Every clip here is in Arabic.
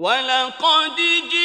ولقد جئتمونا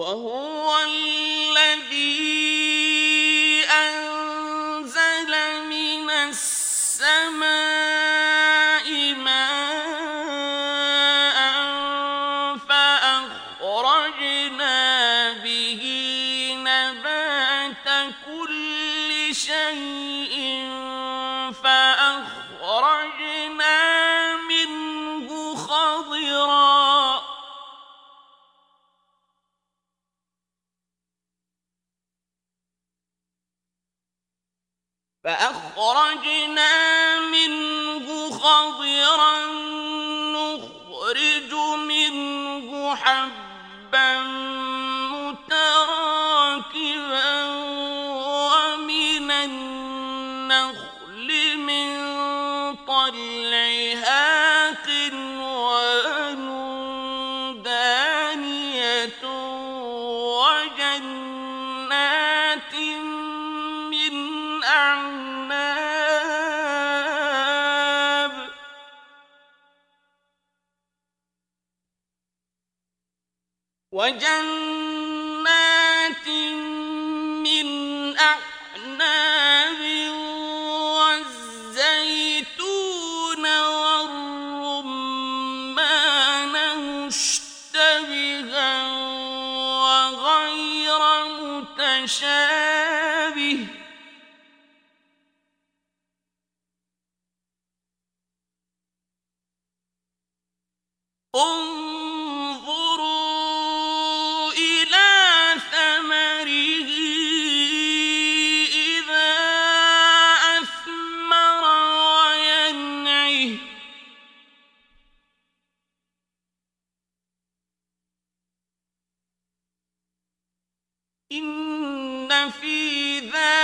وهو إن في ذلك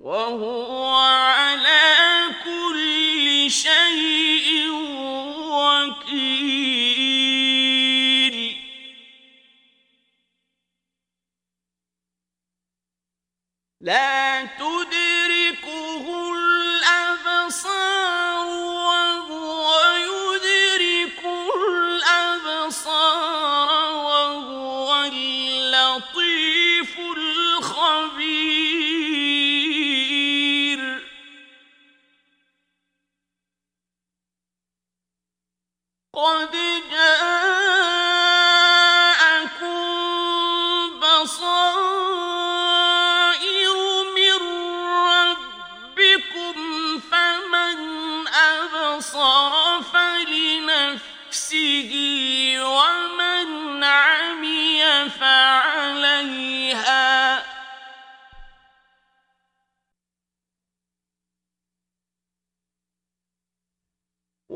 وهو على كل شيء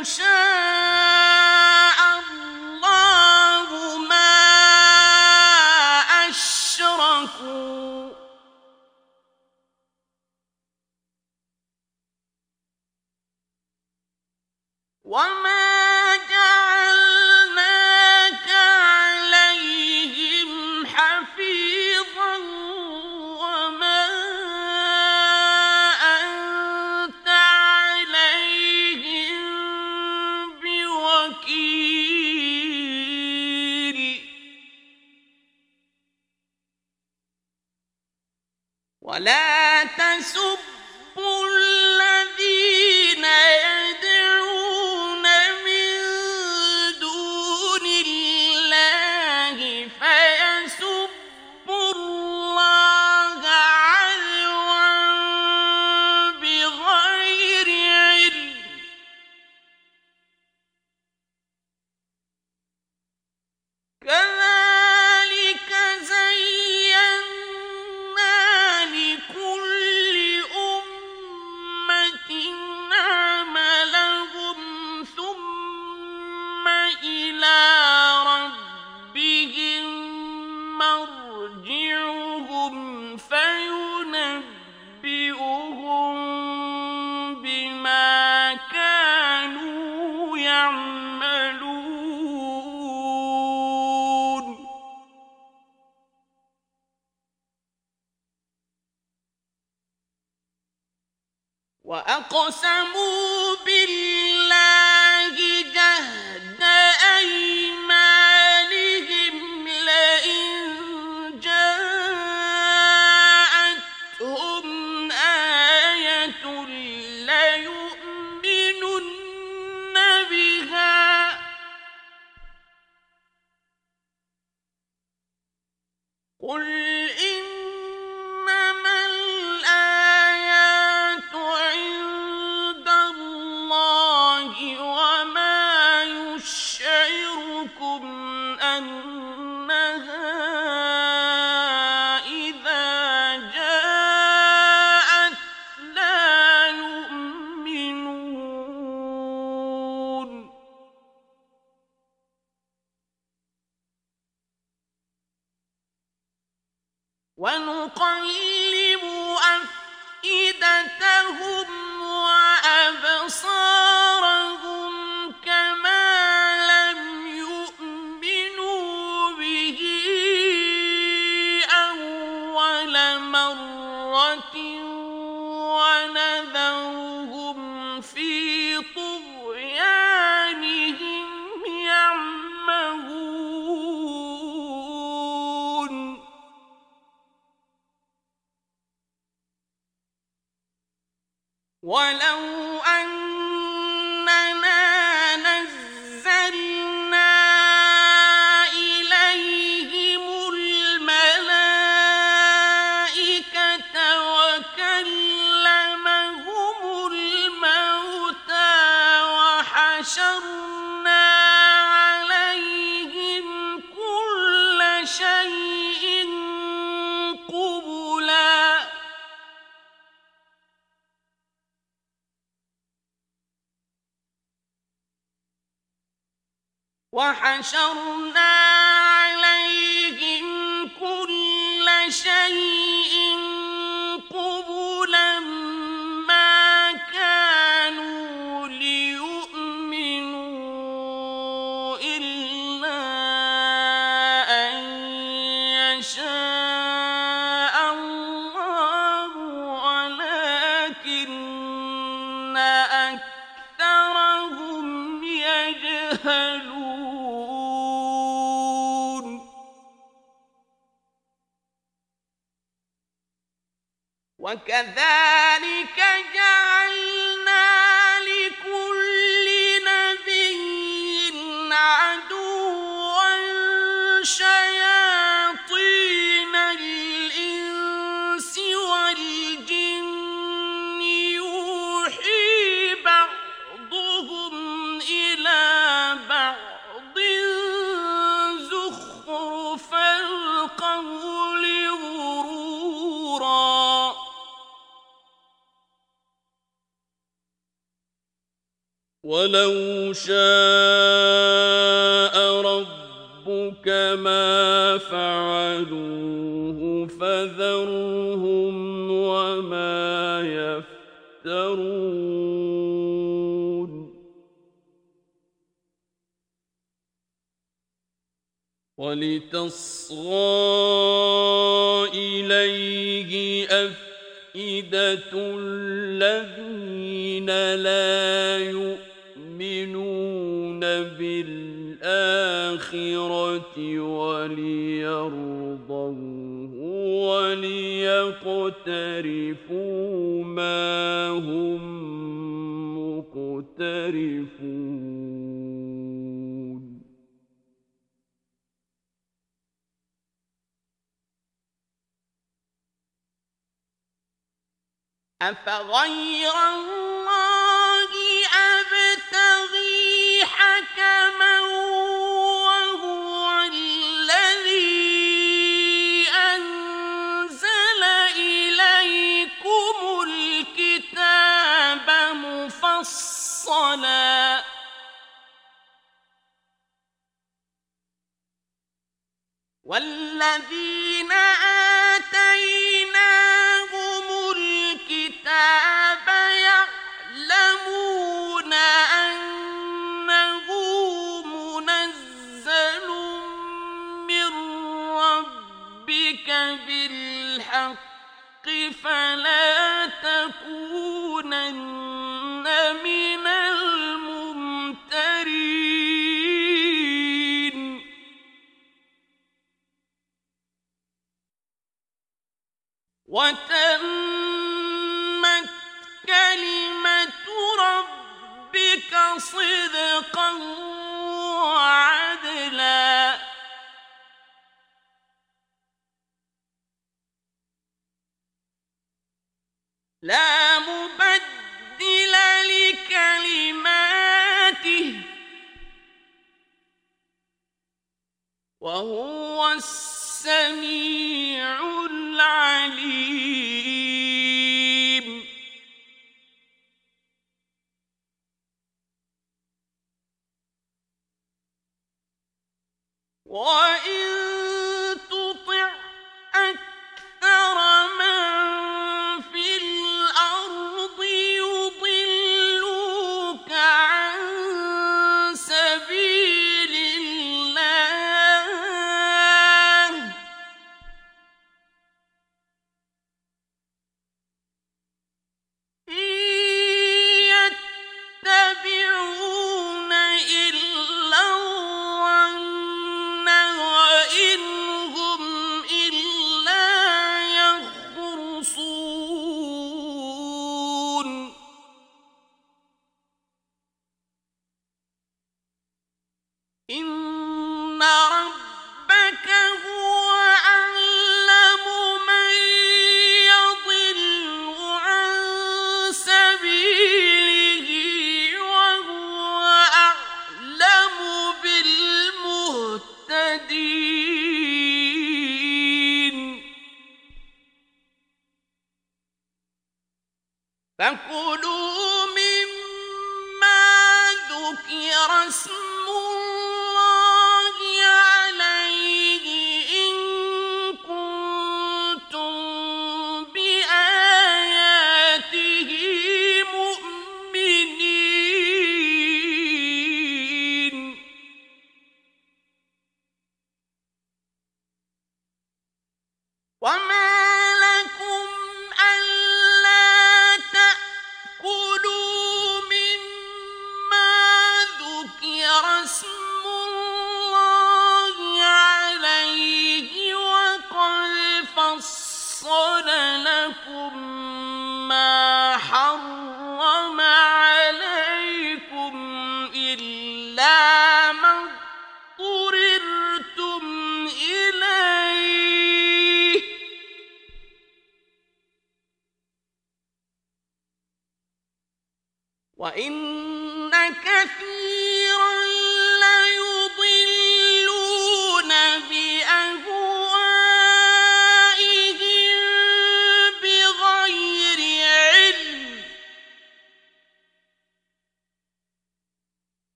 يشاء وكذلك مفصلا وهو إن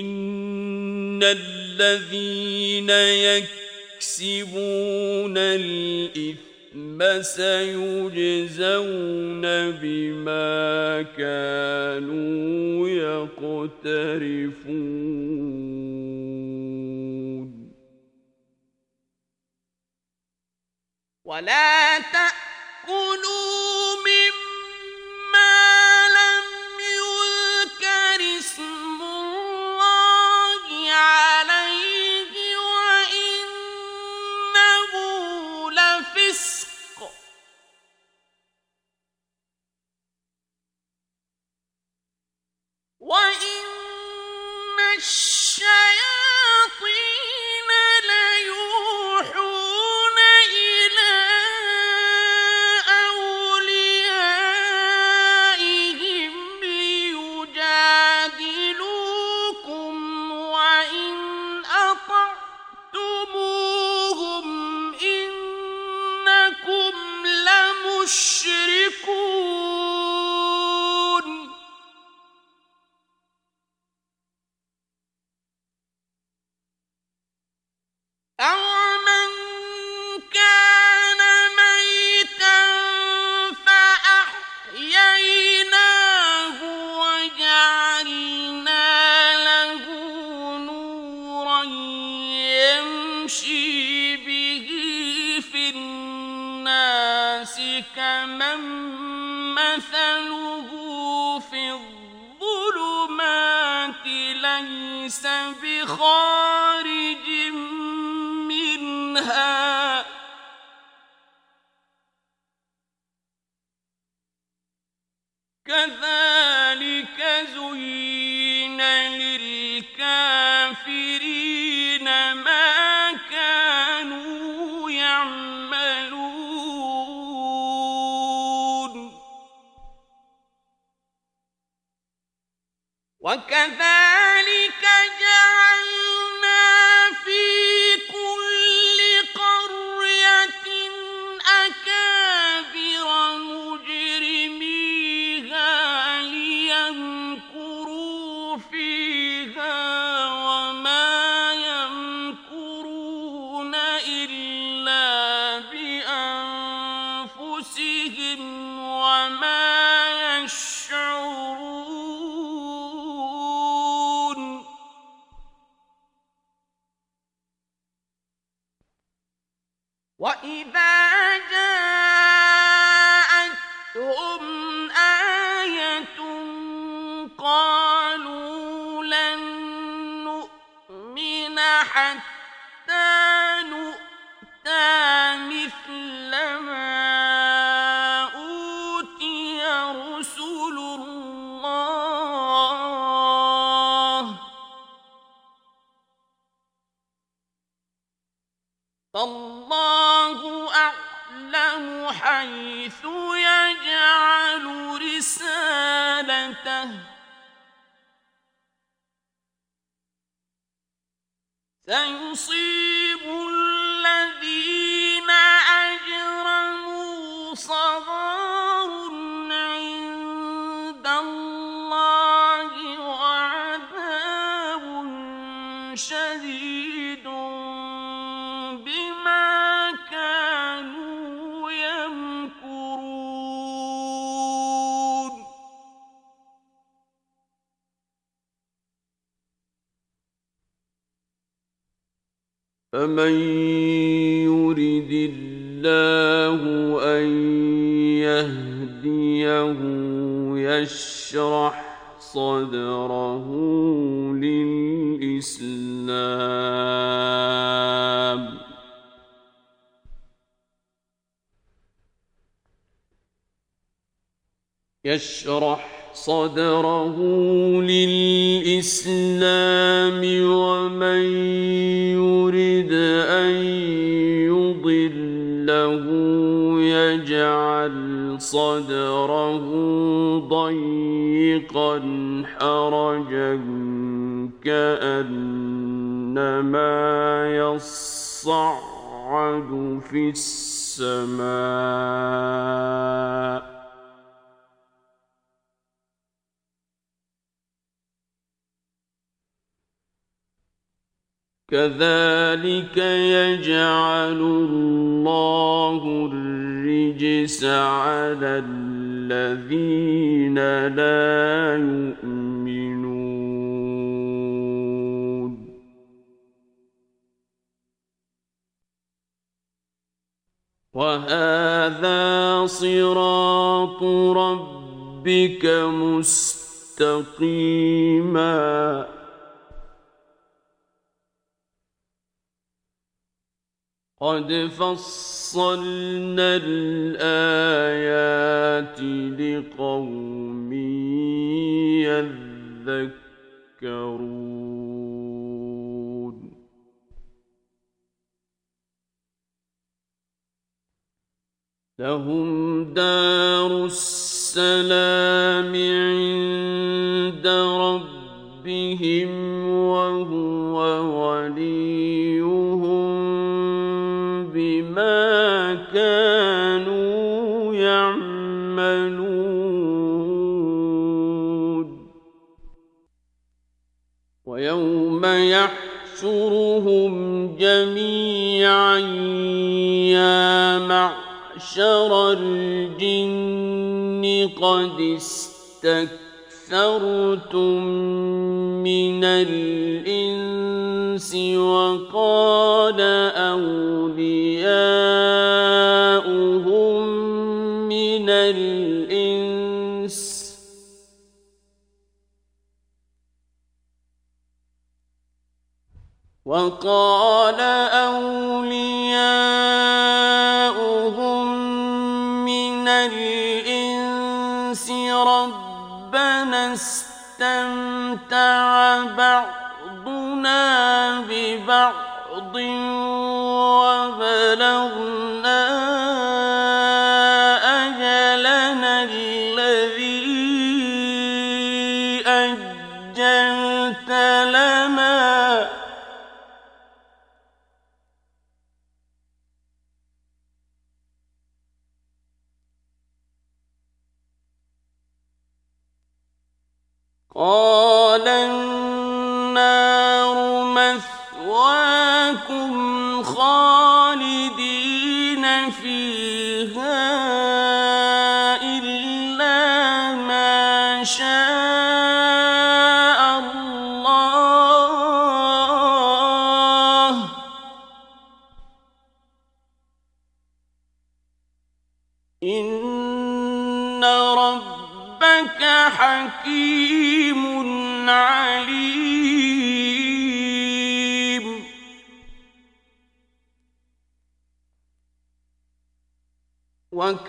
إن الذين يكسبون الإثم سيجزون بما كانوا يقترفون ولا تأكلوا من كذلك فمن يرد الله ان يهديه يشرح صدره للاسلام يشرح صدره للإسلام ومن يرد أن يضله يجعل صدره ضيقا حرجا كأنما يصعد في السماء كذلك يجعل الله الرجس على الذين لا يؤمنون. وهذا صراط ربك مستقيما. قد فصلنا الآيات لقوم يذكرون. لهم دار السلام عند ربهم وهو وليهم كانوا يعملون. ويوم يحشرهم جميعا يا معشر الجن قد استكثرتم من الإنس وقال وقال أولياؤهم من الإنس ربنا استمتع بعضنا ببعض وبلغنا 哦。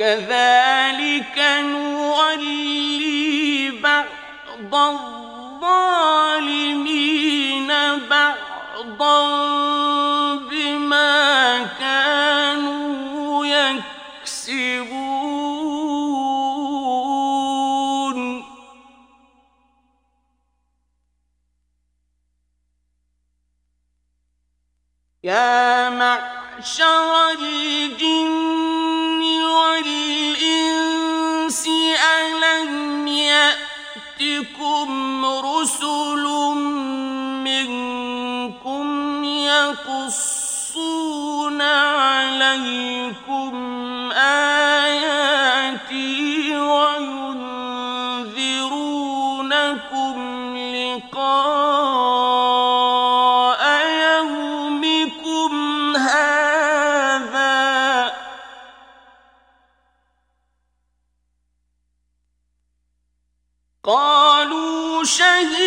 وكذلك نولي بعض الظالمين بعضا يأتكم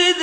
إذ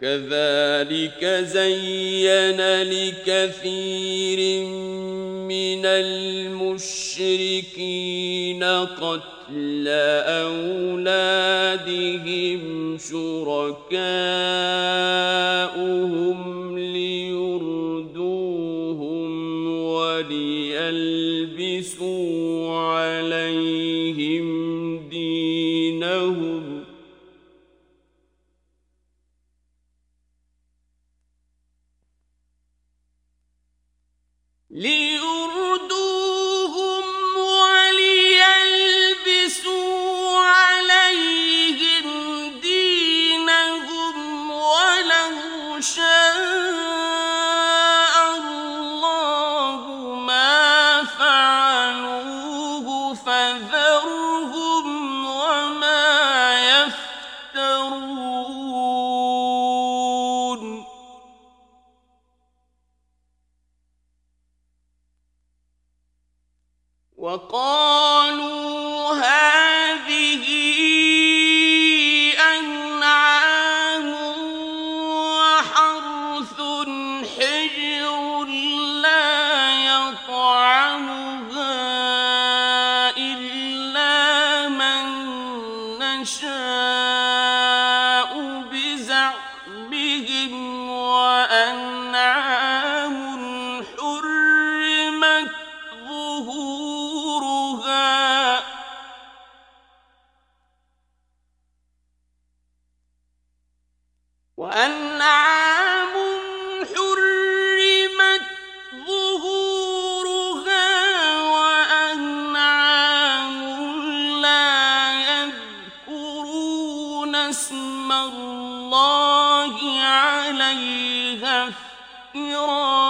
وكذلك زين لكثير من المشركين قتل أولادهم شركاؤهم ليردوهم وليلبسوا عليهم اسم الله عليها افتراء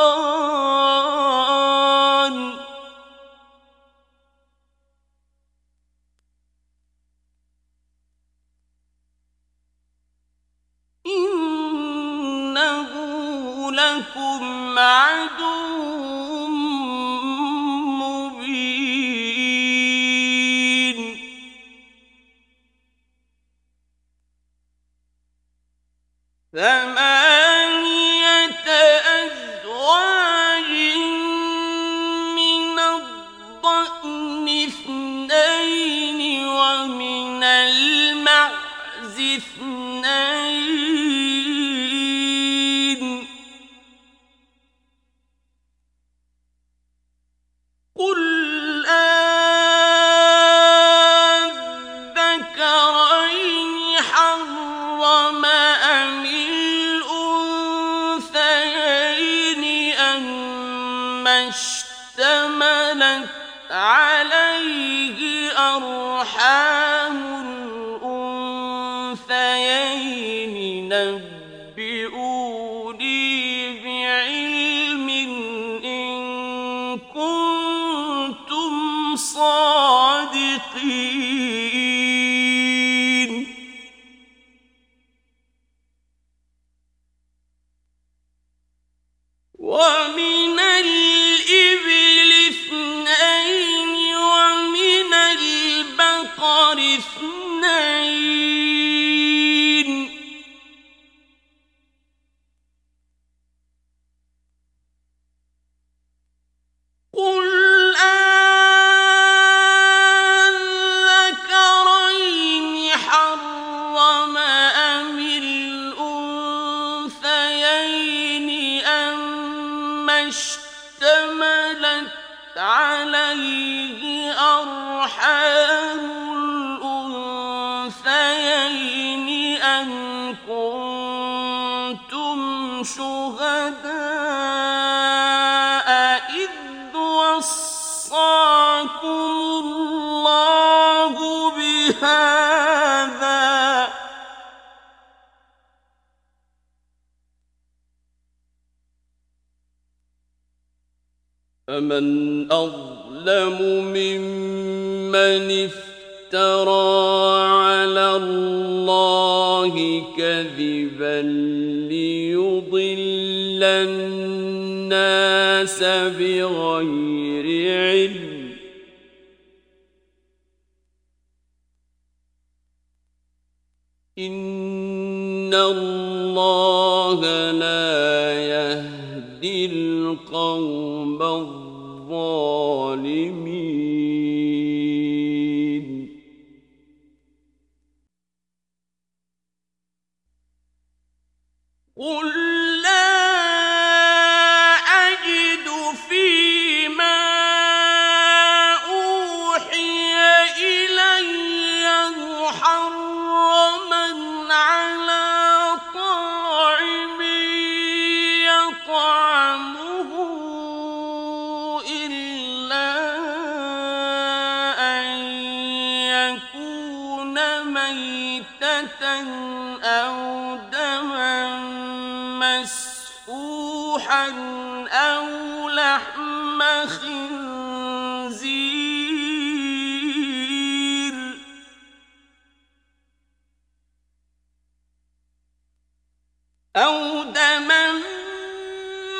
أو دما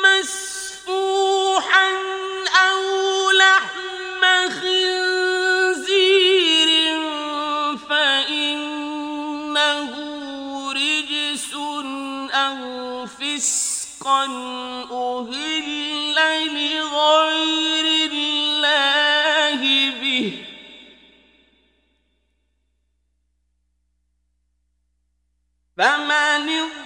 مسفوحا أو لحم خنزير فإنه رجس أو فسقا أهل لغير الله به فمن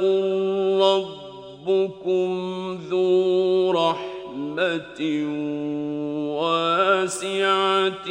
يقل ربكم ذو رحمة واسعة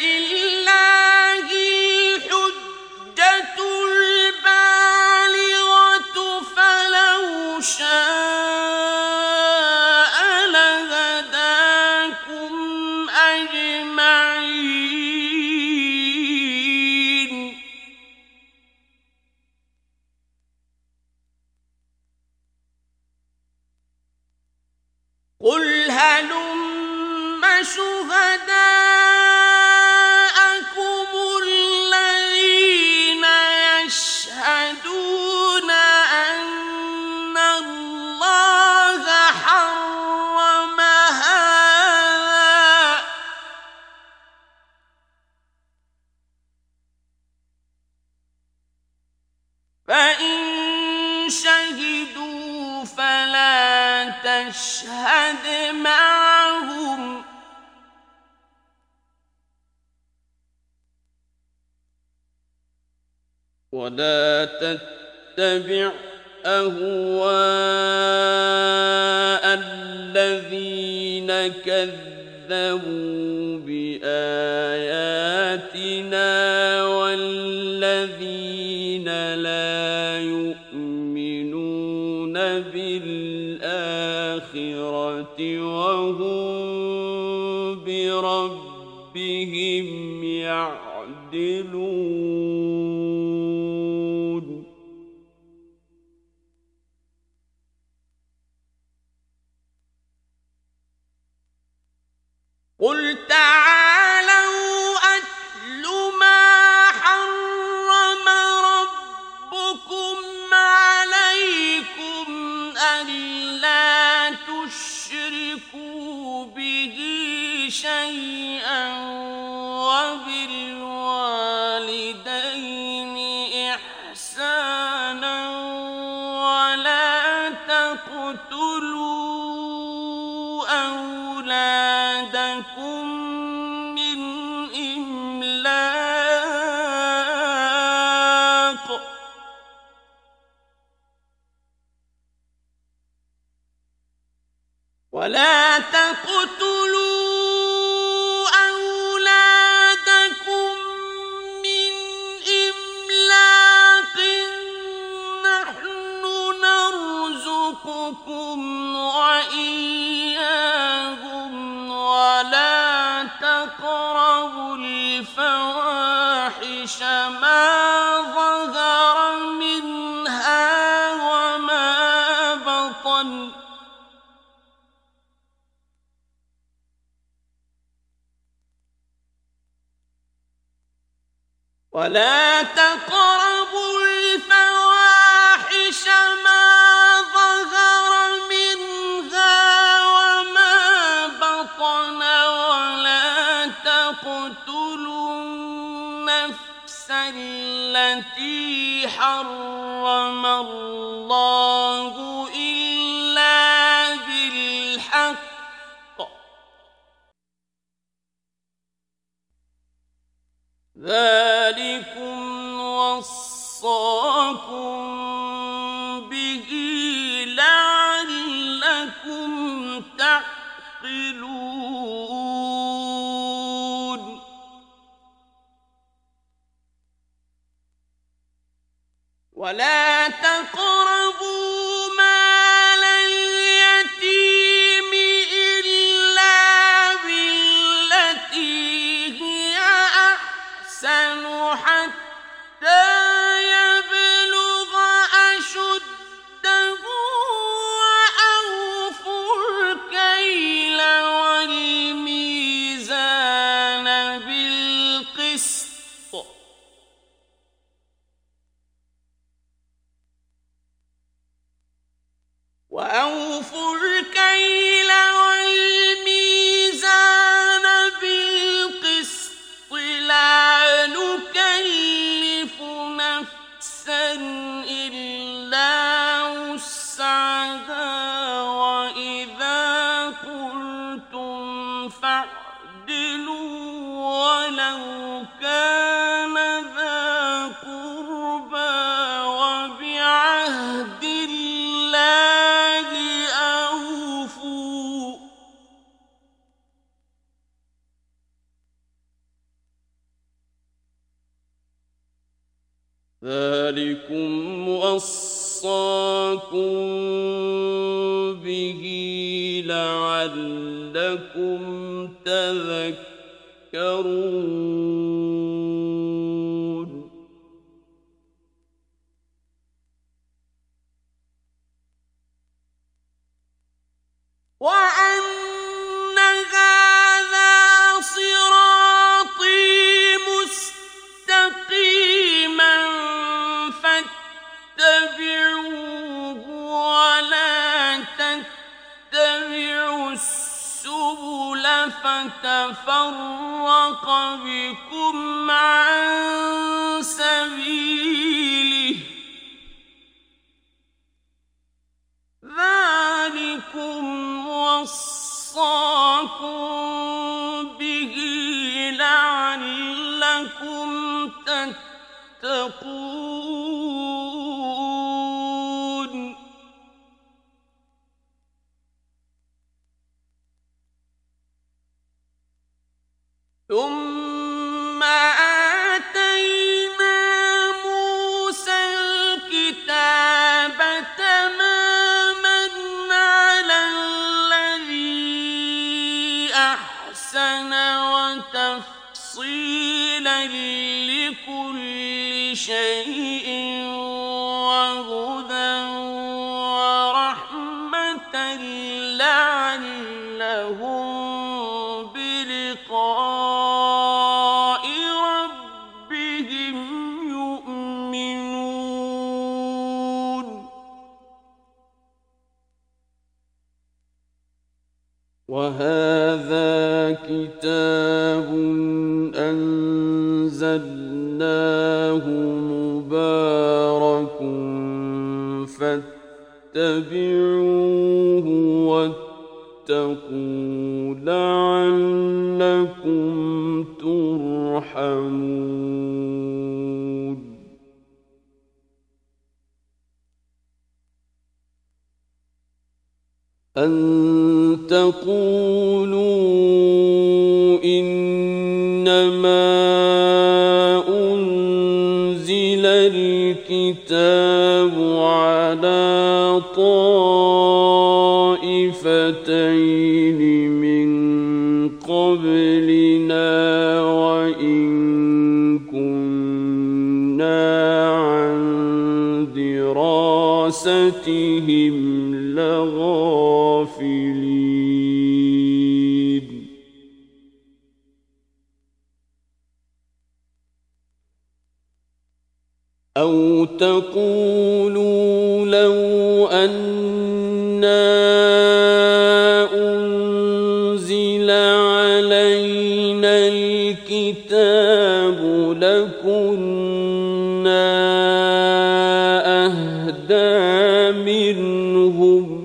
إلا يشركوا به شيئا وبالوالدين ولا تقربوا الفواحش ما ظهر منها وما بطن ولا تقتلوا النفس التي حرم الله. ذلكم وصاكم به لعلكم تعقلون. ولا أحسن حتى ثم آتينا موسى الكتاب تماما على أحسن وتفصيلا لكل شيء فاتبعوه واتقوا لعلكم ترحمون. أن تقولوا إنما أنزل الكتاب طائفتين من قبلنا وإن كنا عن دراستهم لغافلين الكتاب لكنا أهدى منهم.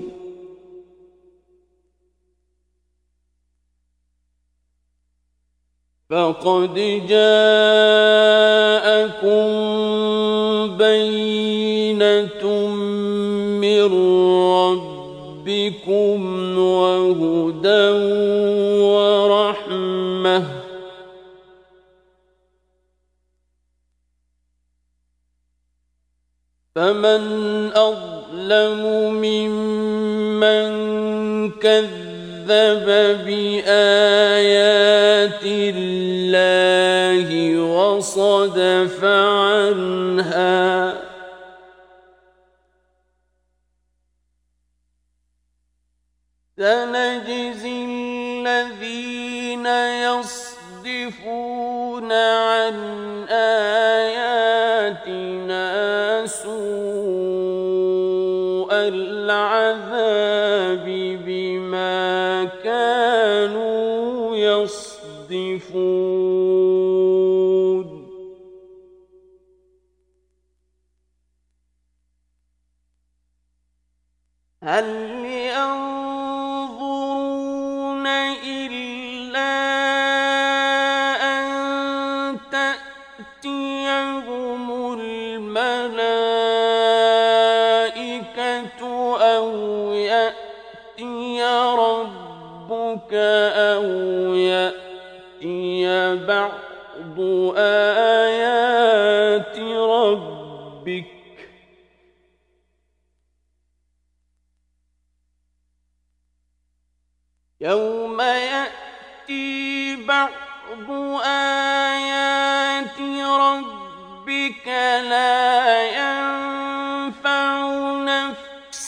فقد جاءكم بينة من ربكم وهدى فمن أظلم ممن كذب بآيات الله وصدف عنها سنجزي الذين يصدفون عن آياتنا هل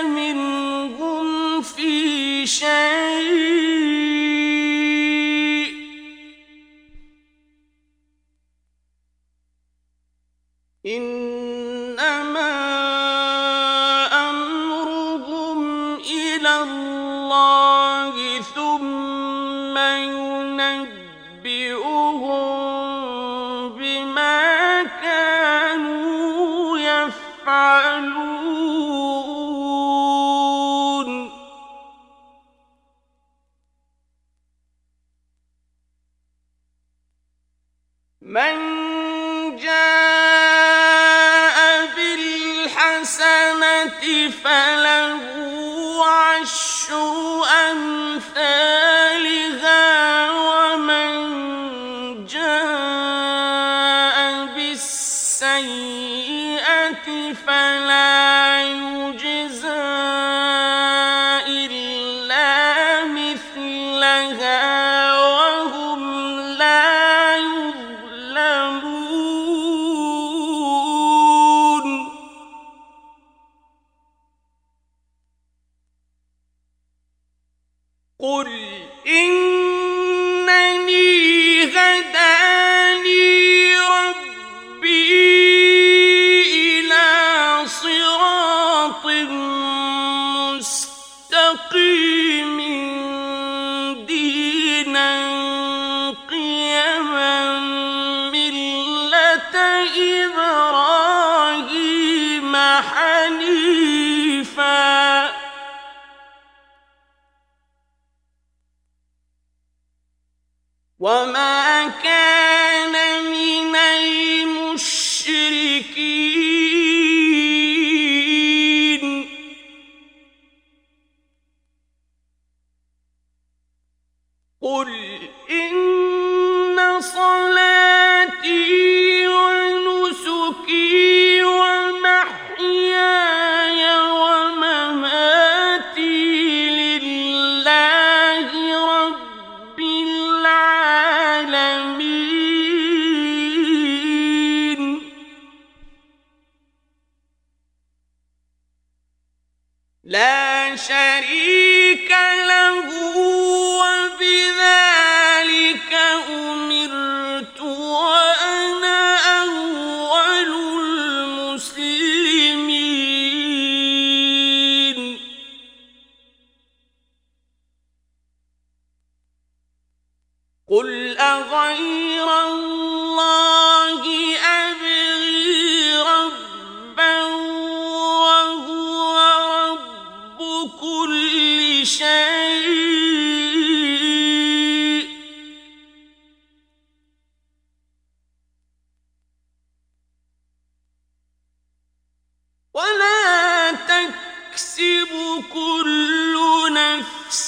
منهم في شيء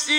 نفس